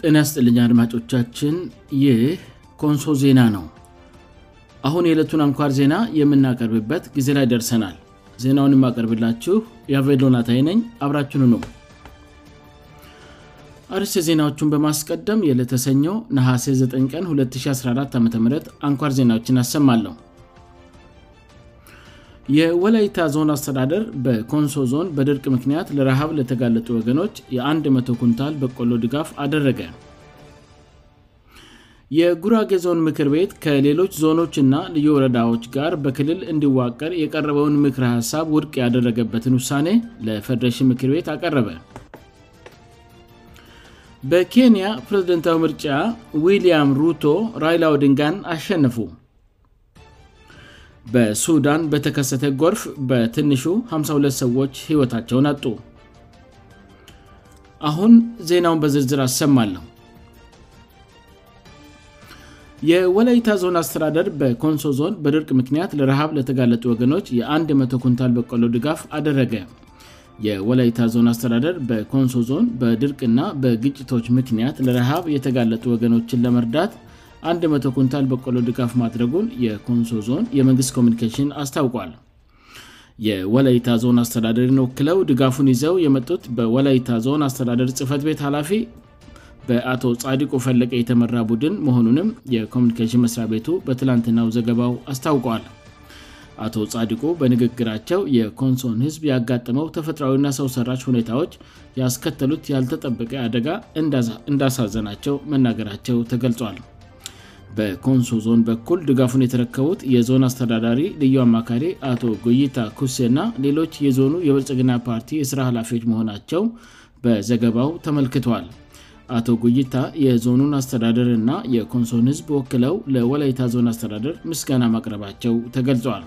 እናስጥልኛ አድማጮቻችን ይህ ኮንሶ ዜና ነው አሁን የዕለቱን አንኳር ዜና የምናቀርብበት ጊዜ ላይ ደርሰናል ዜናውን የማቀርብላችሁ የቬሎናታይ ነኝ አብራችኑ ነው አርስ ዜናዎቹን በማስቀደም የለተሰኘው ነሀሴ 9 ቀን 2014 ዓም አንኳር ዜናዎችን አሰማለሁ የወላይታ ዞን አስተዳደር በኮንሶ ዞን በድርቅ ምክንያት ለረሃብ ለተጋለጡ ወገኖች የ100 ኩንታል በቆሎ ድጋፍ አደረገ የጉራጌ ዞን ምክር ቤት ከሌሎች ዞኖችና ልዩወረዳዎች ጋር በክልል እንዲዋቀር የቀረበውን ምክር ሀሳብ ውድቅ ያደረገበትን ውሳኔ ለፈድረሽ ምክር ቤት አቀረበ በኬንያ ፕሬዝደንታዊ ምርጫ ዊልያም ሩቶ ራይላው ድንጋን አሸንፉ በሱዳን በተከሰተ ጎርፍ በትንሹ 52 ሰዎች ህይወታቸውን አጡ አሁን ዜናውን በዝርዝር አሰማለሁ የወላይታ ዞን አስተዳደር በኮንሶ ዞን በድርቅ ምክንያት ለረሃብ ለተጋለጡ ወገኖች የ100 ኩንታል በቆሎ ድጋፍ አደረገ የወላይታ ዞን አስተዳደር በኮንሶ ዞን በድርቅና በግጭቶች ምክንያት ለረሃብ የተጋለጡ ወገኖችን ለመርዳት 100 ኩንታል በቆሎ ድጋፍ ማድረጉን የኮንሶ ዞን የመንግስት ኮሚኒኬሽን አስታውቋል የወለይታ ዞን አስተዳደር ንወክለው ድጋፉን ይዘው የመጡት በወለይታ ዞን አስተዳደር ጽፈት ቤት ኃላፊ በአቶ ጻዲቁ ፈለቀ የተመራ ቡድን መሆኑንም የኮሚኒኬሽን መስሪያ ቤቱ በትላንትናው ዘገባው አስታውቋል አቶ ጻዲቁ በንግግራቸው የኮንሶን ህዝብ ያጋጥመው ተፈጥራዊና ሰውሰራች ሁኔታዎች ያስከተሉት ያልተጠበቀ አደጋ እንዳሳዘናቸው መናገራቸው ተገልጿል በኮንሶ ዞን በኩል ድጋፉን የተረከቡት የዞን አስተዳዳሪ ልዩ አማካሪ አቶ ጉይታ ኩሴ ና ሌሎች የዞኑ የበልጽግና ፓርቲ የሥራ ኃላፊዎች መሆናቸው በዘገባው ተመልክቷል አቶ ጉይታ የዞኑን አስተዳደርና የኮንሶን ህዝብ ወክለው ለወላይታ ዞን አስተዳደር ምስገና ማቅረባቸው ተገልጿል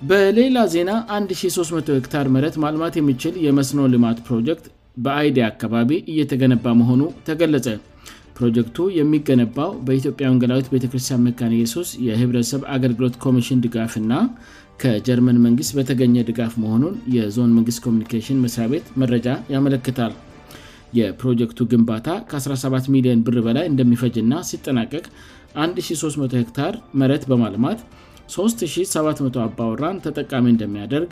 በሌላ ዜና 1300 ሄክታር መረት ማልማት የሚችል የመስኖ ልማት ፕሮጀክት በአይዲያ አካባቢ እየተገነባ መሆኑ ተገለጸ ፕሮጀክቱ የሚገነባው በኢትዮጵያ ወንገላዊት ቤተክርስቲያን መካን ኢየሱስ የህብረተሰብ አገልግሎት ኮሚሽን ድጋፍና ከጀርመን መንግስት በተገኘ ድጋፍ መሆኑን የዞን መንግስት ኮሚኒኬሽን መስሪያ ቤት መረጃ ያመለክታል የፕሮጀክቱ ግንባታ ከ17 ሚሊዮን ብር በላይ እንደሚፈጅ እና ሲጠናቀቅ 130 ሄክታር መረት በማልማት 370 አባ ን ተጠቃሚ እንደሚያደርግ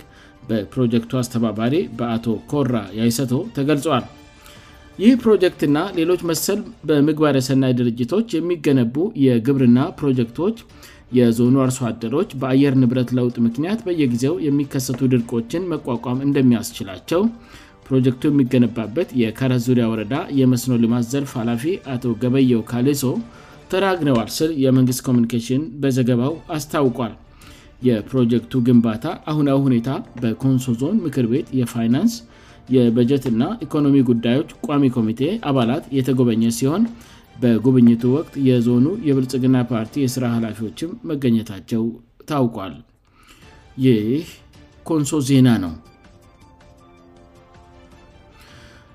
በፕሮጀክቱ አስተባባሪ በአቶ ኮራ ያይሰቶ ተገልጿል ይህ ፕሮጀክትና ሌሎች መሰል በምግባር የሰናይ ድርጅቶች የሚገነቡ የግብርና ፕሮጀክቶች የዞኑ አርሶአደሮች በአየር ንብረት ለውጥ ምክንያት በየጊዜው የሚከሰቱ ድርቆችን መቋቋም እንደሚያስችላቸው ፕሮጀክቱ የሚገነባበት የከረት ዙሪያ ወረዳ የመስኖ ልማት ዘርፍ ኃላፊ አቶ ገበየው ካሌሶ ተራግነዋል ስል የመንግስት ኮሚኒኬሽን በዘገባው አስታውቋል የፕሮጀክቱ ግንባታ አሁነው ሁኔታ በኮንሶ ዞን ምክር ቤት የፋይናንስ የበጀትእና ኢኮኖሚ ጉዳዮች ቋሚ ኮሚቴ አባላት የተጎበኘ ሲሆን በጉብኝቱ ወቅት የዞኑ የብልጽግና ፓርቲ የስራ ኃላፊዎችም መገኘታቸው ታውቋል ይህ ኮንሶ ዜና ነው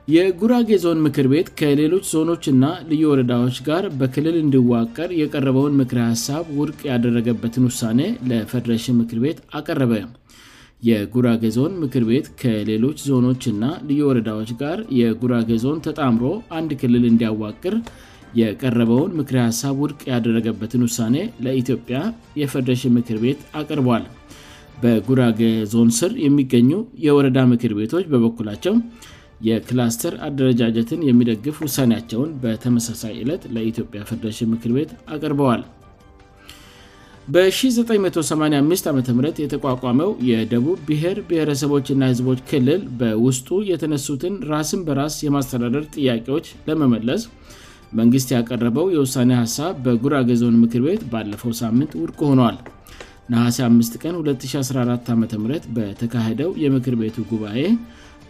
የጉራጌ ዞን ምክር ቤት ከሌሎች ዞኖችና ልዩ ወረዳዎች ጋር በክልል እንዲዋቀር የቀረበውን ምክር ሀሳብ ውድቅ ያደረገበትን ውሳኔ ለፈድረሽ ምክር ቤት አቀረበ የጉራጌ ዞን ምክር ቤት ከሌሎች ዞኖችእና ልዩ ወረዳዎች ጋር የጉራጌ ዞን ተጣምሮ አንድ ክልል እንዲያዋቅር የቀረበውን ምክሬ ሀሳብ ውድቅ ያደረገበትን ውሳኔ ለኢትዮጵያ የፈርደሽ ምክር ቤት አቅርበዋል በጉራጌ ዞን ስር የሚገኙ የወረዳ ምክር ቤቶች በበኩላቸው የክላስተር አደረጃጀትን የሚደግፍ ውሳኔያቸውን በተመሳሳይ ዕለት ለኢትዮጵያ ፈርደሽ ምክር ቤት አቅርበዋል በ1985 ዓ ም የተቋቋመው የደቡብ ብሔር ብሔረሰቦች ና ህዝቦች ክልል በውስጡ የተነሱትን ራስን በራስ የማስተዳደር ጥያቄዎች ለመመለስ መንግሥት ያቀረበው የውሳኔ ሀሳብ በጉራጌዞን ምክር ቤት ባለፈው ሳምንት ውድቅ ሆኗል ነሀሴ 5 ቀን 2014 ዓ ም በተካሄደው የምክር ቤቱ ጉባኤ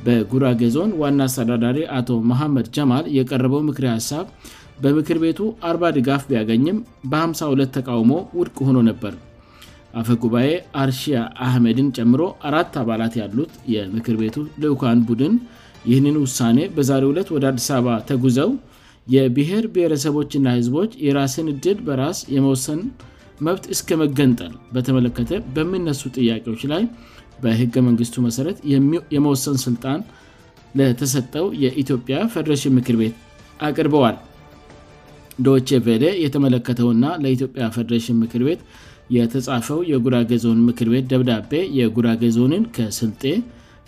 በጉራጌዞን ዋና አስተዳዳሪ አቶ መሐመድ ጀማል የቀረበው ምክሬ ሀሳብ በምክር ቤቱ 40 ድጋፍ ቢያገኝም በ52 ተቃውሞ ውድቅ ሆኖ ነበር አፈጉባኤ አርሺያ አህመድን ጨምሮ አራት አባላት ያሉት የምክር ቤቱ ልኡካን ቡድን ይህንን ውሳኔ በዛሬ 2ለት ወደ አዲስ አበባ ተጉዘው የብሔር ብሔረሰቦችና ህዝቦች የራስን እድል በራስ የመወሰን መብት እስከመገንጠል በተመለከተ በምነሱ ጥያቄዎች ላይ በህገ መንግስቱ መሠረት የመወሰን ስልጣን ለተሰጠው የኢትዮጵያ ፈደረሽን ምክር ቤት አቅርበዋል ደቼቬሌ የተመለከተውና ለኢትዮጵያ ፈዴሬሽን ምክር ቤት የተጻፈው የጉራጌ ዞን ምክር ቤት ደብዳቤ የጉራጌ ዞንን ከስልጤ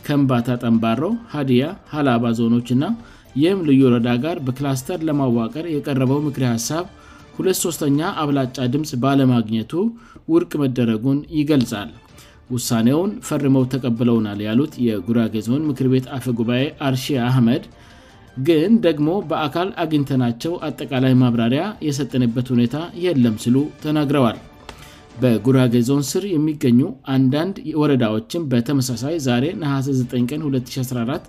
ከንባታ ጠንባሮ ሃዲያ ሀላባ ዞኖች እና ይህም ልዩ ረዳ ጋር በክላስተር ለማዋቀር የቀረበው ምክሪ ሐሳብ 23ተኛ አብላጫ ድምፅ ባለማግኘቱ ውርቅ መደረጉን ይገልጻል ውሳኔውን ፈርመው ተቀብለውናል ያሉት የጉራጌ ዞን ምክር ቤት አፍ ጉባኤ አርሺያ አህመድ ግን ደግሞ በአካል አግኝተናቸው አጠቃላይ ማብራሪያ የሰጥንበት ሁኔታ የለም ስሉ ተናግረዋል በጉራጌዞን ስር የሚገኙ አንዳንድ ወረዳዎችም በተመሳሳይ ዛሬ ነሀስ9 ቀን 2014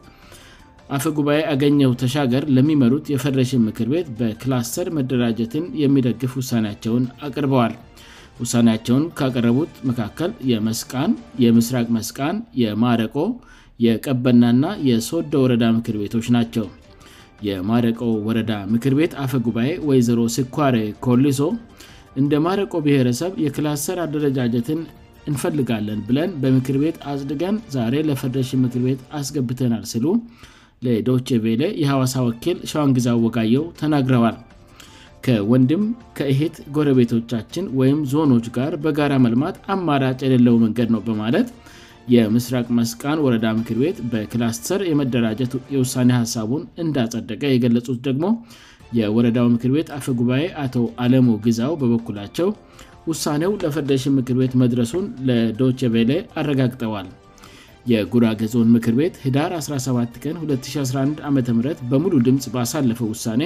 አፈጉባኤ ያገኘው ተሻገር ለሚመሩት የፈደረሽን ምክር ቤት በክላስተር መደራጀትን የሚደግፍ ውሳኔያቸውን አቅርበዋል ውሳኔያቸውን ካቀረቡት መካከል የመስቃን የምስራቅ መስቃን የማረቆ የቀበናና የሶደ ወረዳ ምክር ቤቶች ናቸው የማረቆ ወረዳ ምክር ቤት አፈጉባኤ ወይዘሮ ሲኳሬ ኮሊሶ እንደ ማረቆ ብሔረሰብ የክላሰር አደረጃጀትን እንፈልጋለን ብለን በምክር ቤት አጽድገን ዛሬ ለፈረሽ ምክር ቤት አስገብተናል ስሉ ለዶችቬሌ የሐዋሳ ወኪል ሸዋንጊዛ ወጋየው ተናግረዋል ከወንድም ከእሄት ጎረቤቶቻችን ወይም ዞኖች ጋር በጋራ መልማት አማራጭ የሌለው መንገድ ነው በማለት የምስራቅ መስቃን ወረዳ ምክር ቤት በክላስተር የመደራጀት የውሳኔ ሀሳቡን እንዳጸደቀ የገለጹት ደግሞ የወረዳው ምክር ቤት አፈጉባኤ አቶ አለሞ ጊዛው በበኩላቸው ውሳኔው ለፈርደሽም ምክር ቤት መድረሱን ለዶችቬሌ አረጋግጠዋል የጉራጌዞን ምክር ቤት ሂዳር 17 ቀን 2011 ዓም በሙሉ ድምፅ ባሳለፈው ውሳኔ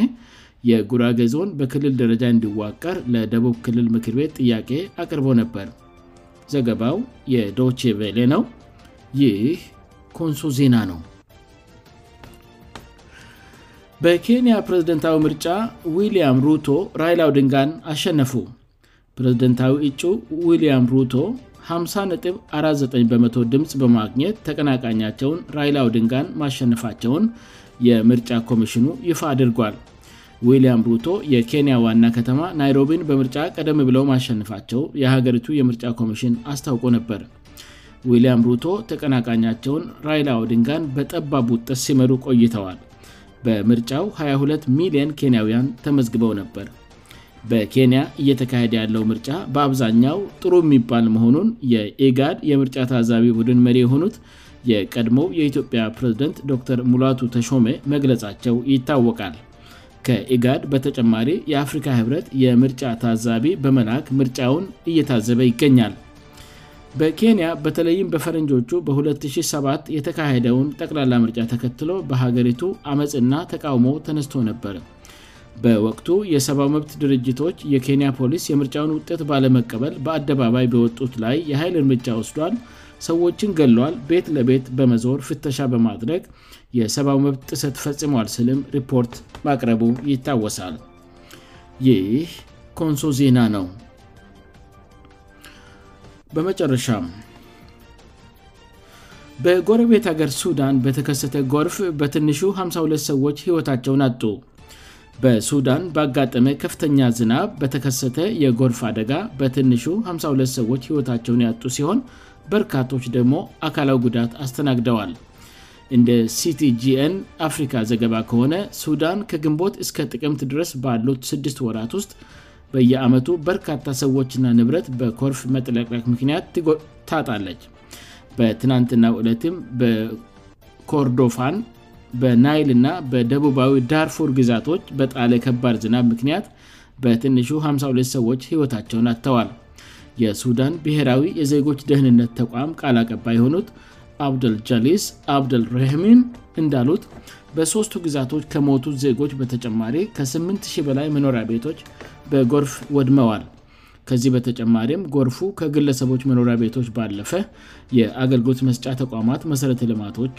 የጉራጌዞን በክልል ደረጃ እንዲዋቀር ለደቡብ ክልል ምክር ቤት ጥያቄ አቅርበ ነበር ዘገባው የዶችቬሌ ነው ይህ ኮንሱ ዜና ነው በኬንያ ፕሬዝደንታዊ ምርጫ ዊልያም ሩቶ ራይላው ድንጋን አሸነፉ ፕሬዝደንታዊ እጩ ዊልያም ሩቶ 549በመ ድምፅ በማግኘት ተቀናቃኛቸውን ራይላው ድንጋን ማሸነፋቸውን የምርጫ ኮሚሽኑ ይፋ አድርጓል ዊልያም ሩቶ የኬንያ ዋና ከተማ ናይሮቢን በምርጫ ቀደም ብለው ማሸንፋቸው የሀገሪቱ የምርጫ ኮሚሽን አስታውቁ ነበር ዊልያም ሩቶ ተቀናቃኛቸውን ራይላኦ ድንጋን በጠባቡጠስ ሲመዱ ቆይተዋል በምርጫው 22 ሚሊየን ኬንያውያን ተመዝግበው ነበር በኬንያ እየተካሄደ ያለው ምርጫ በአብዛኛው ጥሩ የሚባል መሆኑን የኤጋድ የምርጫ ታዛቢ ቡድን መሪ የሆኑት የቀድሞው የኢትዮጵያ ፕሬዝደንት ዶክር ሙላቱ ተሾሜ መግለጻቸው ይታወቃል ከኢጋድ በተጨማሪ የአፍሪካ ህብረት የምርጫ ታዛቢ በመልአክ ምርጫውን እየታዘበ ይገኛል በኬንያ በተለይም በፈረንጆቹ በ2007 የተካሄደውን ጠቅላላ ምርጫ ተከትሎ በሀገሪቱ ዓመፅና ተቃውሞ ተነስቶ ነበር በወቅቱ የሰብዊ መብት ድርጅቶች የኬንያ ፖሊስ የምርጫውን ውጤት ባለመቀበል በአደባባይ በወጡት ላይ የኃይል እርምጃ ወስዷል ሰዎችን ገሏል ቤት ለቤት በመዞር ፍተሻ በማድረግ የሰብዊ መብት ጥሰት ፈጽመዋል ስልም ሪፖርት ማቅረቡ ይታወሳል ይህ ኮንሶ ዜና ነው በመጨረሻም በጎረቤት ሀገር ሱዳን በተከሰተ ጎርፍ በትንሹ 52 ሰዎች ህይወታቸውን ያጡ በሱዳን ባጋጠመ ከፍተኛ ዝናብ በተከሰተ የጎርፍ አደጋ በትንሹ 52 ሰዎች ህይወታቸውን ያጡ ሲሆን በርካቶች ደግሞ አካላዊ ጉዳት አስተናግደዋል እንደ ሲቲgን አፍሪካ ዘገባ ከሆነ ሱዳን ከግንቦት እስከ ጥቅምት ድረስ ባሉት ስድስት ወራት ውስጥ በየዓመቱ በርካታ ሰዎችና ንብረት በኮርፍ መጠለቅላቅ ምክንያት ታጣለች በትናንትና ዕለትም በኮርዶፋን በናይል ና በደቡባዊ ዳርፉር ግዛቶች በጣለ ከባድ ዝናብ ምክንያት በትንሹ 52 ሰዎች ህይወታቸውን አተዋል የሱዳን ብሔራዊ የዜጎች ደህንነት ተቋም ቃል አቀባይ የሆኑት አብደል ጃሊስ አብደልረህሚን እንዳሉት በሦስቱ ግዛቶች ከሞቱት ዜጎች በተጨማሪ ከ800 በላይ መኖሪያ ቤቶች በጎርፍ ወድመዋል ከዚህ በተጨማሪም ጎርፉ ከግለሰቦች መኖሪያ ቤቶች ባለፈ የአገልግሎት መስጫ ተቋማት መሠረተ ልማቶች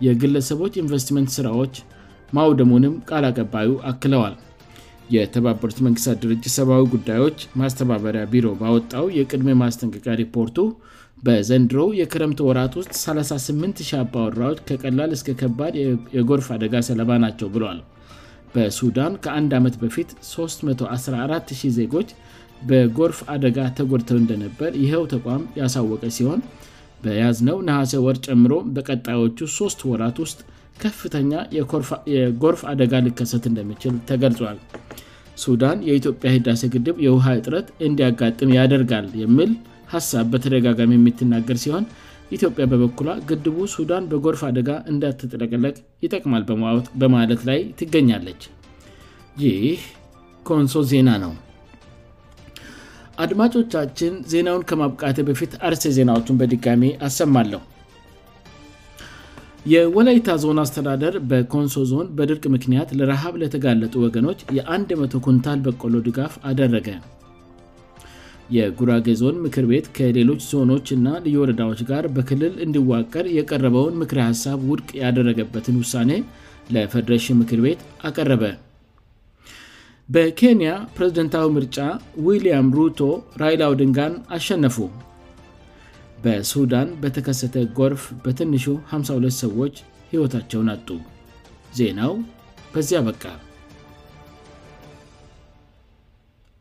የግለሰቦች ኢንቨስትመንት ሥራዎች ማውደሙንም ቃል አቀባዩ አክለዋል የተባበሩት መንግስታት ድርጅት ሰብአዊ ጉዳዮች ማስተባበሪያ ቢሮ ባወጣው የቅድሜ ማስጠንቀቂያ ሪፖርቱ በዘንድሮ የክረምት ወራት ውስጥ 3800 አባወራዎች ከቀላል እስከ ከባድ የጎርፍ አደጋ ሰለባ ናቸው ብሏል በሱዳን ከ1ድ ዓመት በፊት 3140 ዜጎች በጎርፍ አደጋ ተጎድተው እንደነበር ይኸው ተቋም ያሳወቀ ሲሆን በያዝ ነው ነሐሴ ወር ጨምሮ በቀጣዮቹ ሶስት ወራት ውስጥ ከፍተኛ የጎርፍ አደጋ ልከሰት እንደሚችል ተገልጿል ሱዳን የኢትዮጵያ ሂዳሴ ግድብ የውሃ እጥረት እንዲያጋጥም ያደርጋል የምል ሀሳብ በተደጋጋሚ የሚትናገር ሲሆን ኢትዮጵያ በበኩሏ ግድቡ ሱዳን በጎርፍ አደጋ እንዳትጠለቀለቅ ይጠቅማል በማለት ላይ ትገኛለች ይህ ኮንሶ ዜና ነው አድማጮቻችን ዜናውን ከማብቃት በፊት አርስ ዜናዎቹን በድጋሚ አሰማለሁ የወላይታ ዞን አስተዳደር በኮንሶ ዞን በድርቅ ምክንያት ለረሃብ ለተጋለጡ ወገኖች የ100 ኩንታል በቆሎ ድጋፍ አደረገ የጉራጌ ዞን ምክር ቤት ከሌሎች ዞኖች እና ልዩወረዳዎች ጋር በክልል እንዲዋቀር የቀረበውን ምክሪ ሐሳብ ውድቅ ያደረገበትን ውሳኔ ለፈደረሽን ምክር ቤት አቀረበ በኬንያ ፕሬዝደንታዊ ምርጫ ዊልያም ሩቶ ራይላው ድንጋን አሸነፉ በሱዳን በተከሰተ ጎርፍ በትንሹ 52 ሰዎች ህይወታቸውን አጡ ዜናው በዚያ በቃ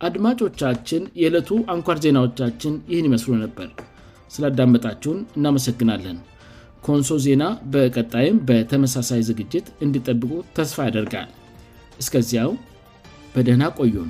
አድማጮቻችን የዕለቱ አንኳር ዜናዎቻችን ይህን ይመስሉ ነበር ስላዳመጣችሁን እናመሰግናለን ኮንሶ ዜና በቀጣይም በተመሳሳይ ዝግጅት እንዲጠብቁ ተስፋ ያደርጋል እስከዚያው በደህና ቆዩም